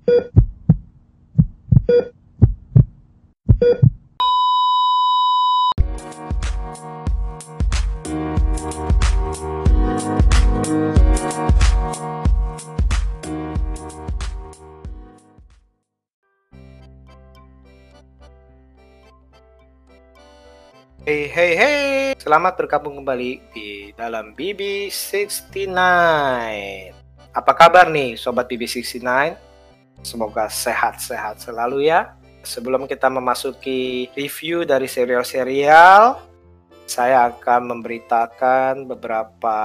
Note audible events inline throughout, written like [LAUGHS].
Hey hey hey, selamat bergabung kembali di dalam BB69. Apa kabar nih sobat BB69? Semoga sehat-sehat selalu ya. Sebelum kita memasuki review dari serial-serial, saya akan memberitakan beberapa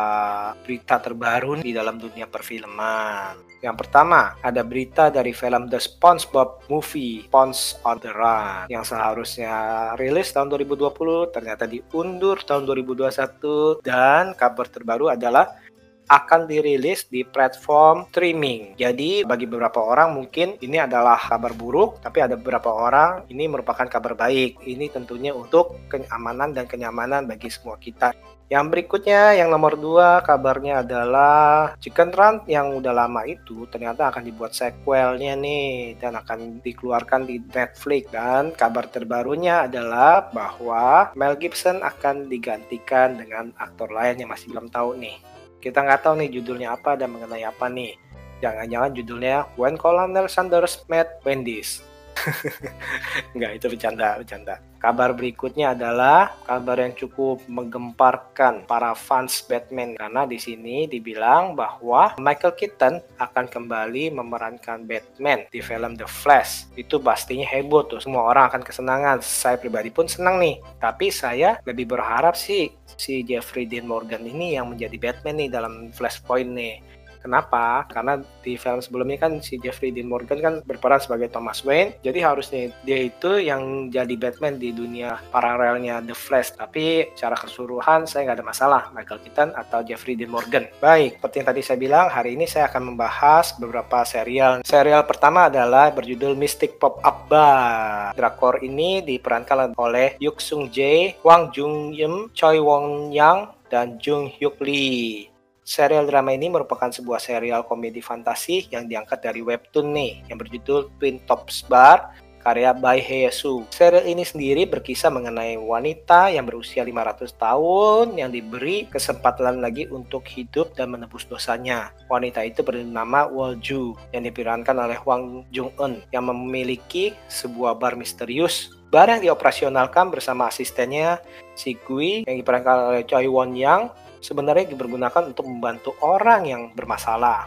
berita terbaru di dalam dunia perfilman. Yang pertama, ada berita dari film The SpongeBob Movie, Sponge on the Run, yang seharusnya rilis tahun 2020, ternyata diundur tahun 2021, dan kabar terbaru adalah akan dirilis di platform streaming. Jadi bagi beberapa orang mungkin ini adalah kabar buruk, tapi ada beberapa orang ini merupakan kabar baik. Ini tentunya untuk keamanan dan kenyamanan bagi semua kita. Yang berikutnya, yang nomor dua, kabarnya adalah Chicken Run yang udah lama itu ternyata akan dibuat sequelnya nih dan akan dikeluarkan di Netflix. Dan kabar terbarunya adalah bahwa Mel Gibson akan digantikan dengan aktor lain yang masih belum tahu nih. Kita nggak tahu nih judulnya apa dan mengenai apa nih. Jangan-jangan judulnya When Colonel Sanders Met Wendy's. [LAUGHS] Enggak, itu bercanda, bercanda. Kabar berikutnya adalah kabar yang cukup menggemparkan para fans Batman karena di sini dibilang bahwa Michael Keaton akan kembali memerankan Batman di film The Flash. Itu pastinya heboh tuh, semua orang akan kesenangan. Saya pribadi pun senang nih. Tapi saya lebih berharap sih si Jeffrey Dean Morgan ini yang menjadi Batman nih dalam Flashpoint nih Kenapa? Karena di film sebelumnya kan si Jeffrey Dean Morgan kan berperan sebagai Thomas Wayne. Jadi harusnya dia itu yang jadi Batman di dunia paralelnya The Flash. Tapi secara keseluruhan saya nggak ada masalah Michael Keaton atau Jeffrey Dean Morgan. Baik, seperti yang tadi saya bilang, hari ini saya akan membahas beberapa serial. Serial pertama adalah berjudul Mystic Pop Up Bar. Drakor ini diperankan oleh Yuk Sung Jae, Wang Jung Yim, Choi Won Yang, dan Jung Hyuk Lee. Serial drama ini merupakan sebuah serial komedi fantasi yang diangkat dari webtoon nih yang berjudul Twin Tops Bar karya Bai Heyesu. Serial ini sendiri berkisah mengenai wanita yang berusia 500 tahun yang diberi kesempatan lagi untuk hidup dan menebus dosanya. Wanita itu bernama Wolju yang diperankan oleh Wang Jung-eun yang memiliki sebuah bar misterius bar yang dioperasionalkan bersama asistennya si Gui yang diperankan oleh Choi Won Yang sebenarnya dipergunakan untuk membantu orang yang bermasalah.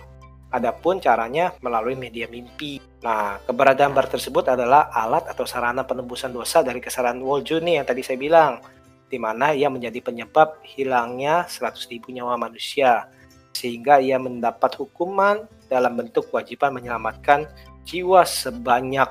Adapun caranya melalui media mimpi. Nah, keberadaan bar tersebut adalah alat atau sarana penembusan dosa dari kesalahan Wolju nih yang tadi saya bilang, di mana ia menjadi penyebab hilangnya 100.000 nyawa manusia, sehingga ia mendapat hukuman dalam bentuk kewajiban menyelamatkan jiwa sebanyak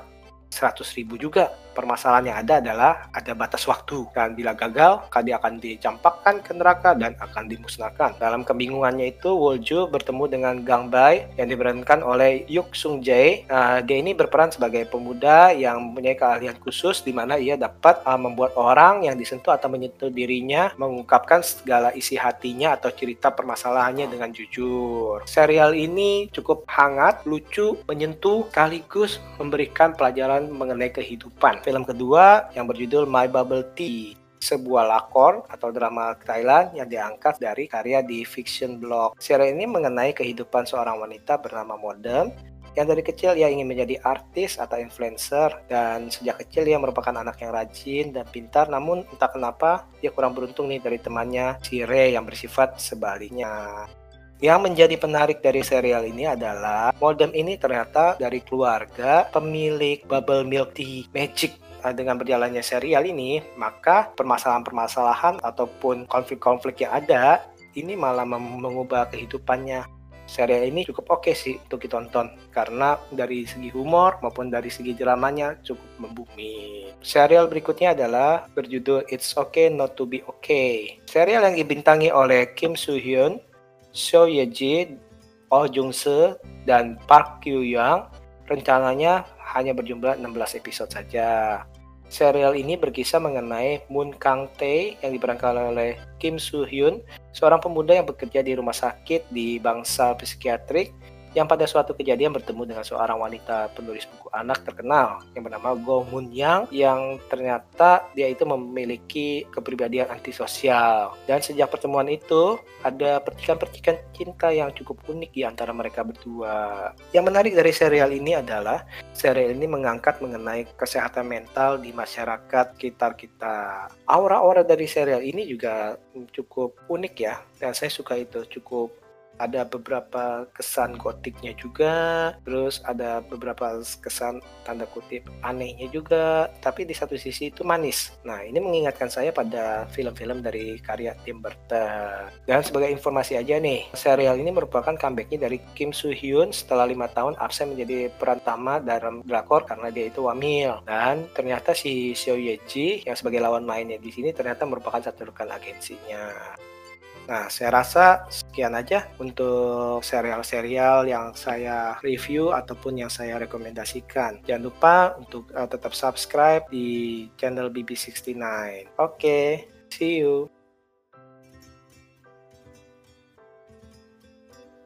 100.000 juga permasalahan yang ada adalah ada batas waktu dan bila gagal dia akan dicampakkan ke neraka dan akan dimusnahkan. Dalam kebingungannya itu Wolju bertemu dengan Gang Bai yang diperankan oleh Yuk Sung Jae. Uh, dia ini berperan sebagai pemuda yang mempunyai keahlian khusus di mana ia dapat uh, membuat orang yang disentuh atau menyentuh dirinya mengungkapkan segala isi hatinya atau cerita permasalahannya dengan jujur. Serial ini cukup hangat, lucu, menyentuh sekaligus memberikan pelajaran mengenai kehidupan film kedua yang berjudul My Bubble Tea sebuah lakor atau drama Thailand yang diangkat dari karya di Fiction Blog. Serial ini mengenai kehidupan seorang wanita bernama Modern yang dari kecil ia ingin menjadi artis atau influencer dan sejak kecil ia merupakan anak yang rajin dan pintar namun entah kenapa dia kurang beruntung nih dari temannya si Ray yang bersifat sebaliknya. Yang menjadi penarik dari serial ini adalah modem ini ternyata dari keluarga pemilik Bubble Milk Tea Magic nah, dengan berjalannya serial ini, maka permasalahan-permasalahan ataupun konflik-konflik yang ada ini malah mengubah kehidupannya. Serial ini cukup oke okay sih untuk ditonton karena dari segi humor maupun dari segi dramanya cukup membumi. Serial berikutnya adalah berjudul It's Okay Not to Be Okay. Serial yang dibintangi oleh Kim Soo Hyun, Seo Ye Ji, Oh Jung Se, dan Park Kyu Young rencananya hanya berjumlah 16 episode saja. Serial ini berkisah mengenai Moon Kang Tae yang diperankan oleh Kim Soo Hyun, seorang pemuda yang bekerja di rumah sakit di bangsa psikiatrik yang pada suatu kejadian bertemu dengan seorang wanita penulis buku anak terkenal yang bernama Go Moon Yang yang ternyata dia itu memiliki kepribadian antisosial. Dan sejak pertemuan itu ada percikan-percikan cinta yang cukup unik di antara mereka berdua. Yang menarik dari serial ini adalah serial ini mengangkat mengenai kesehatan mental di masyarakat sekitar kita. Aura-aura dari serial ini juga cukup unik ya dan saya suka itu cukup ada beberapa kesan gotiknya juga, terus ada beberapa kesan tanda kutip anehnya juga, tapi di satu sisi itu manis. Nah, ini mengingatkan saya pada film-film dari karya Tim Burton. Dan sebagai informasi aja nih, serial ini merupakan comebacknya dari Kim Soo Hyun setelah lima tahun absen menjadi peran utama dalam drakor karena dia itu wamil. Dan ternyata si Seo Ye Ji yang sebagai lawan mainnya di sini ternyata merupakan satu rekan agensinya. Nah, saya rasa sekian aja untuk serial-serial yang saya review ataupun yang saya rekomendasikan. Jangan lupa untuk uh, tetap subscribe di channel BB69. Oke, okay, see you.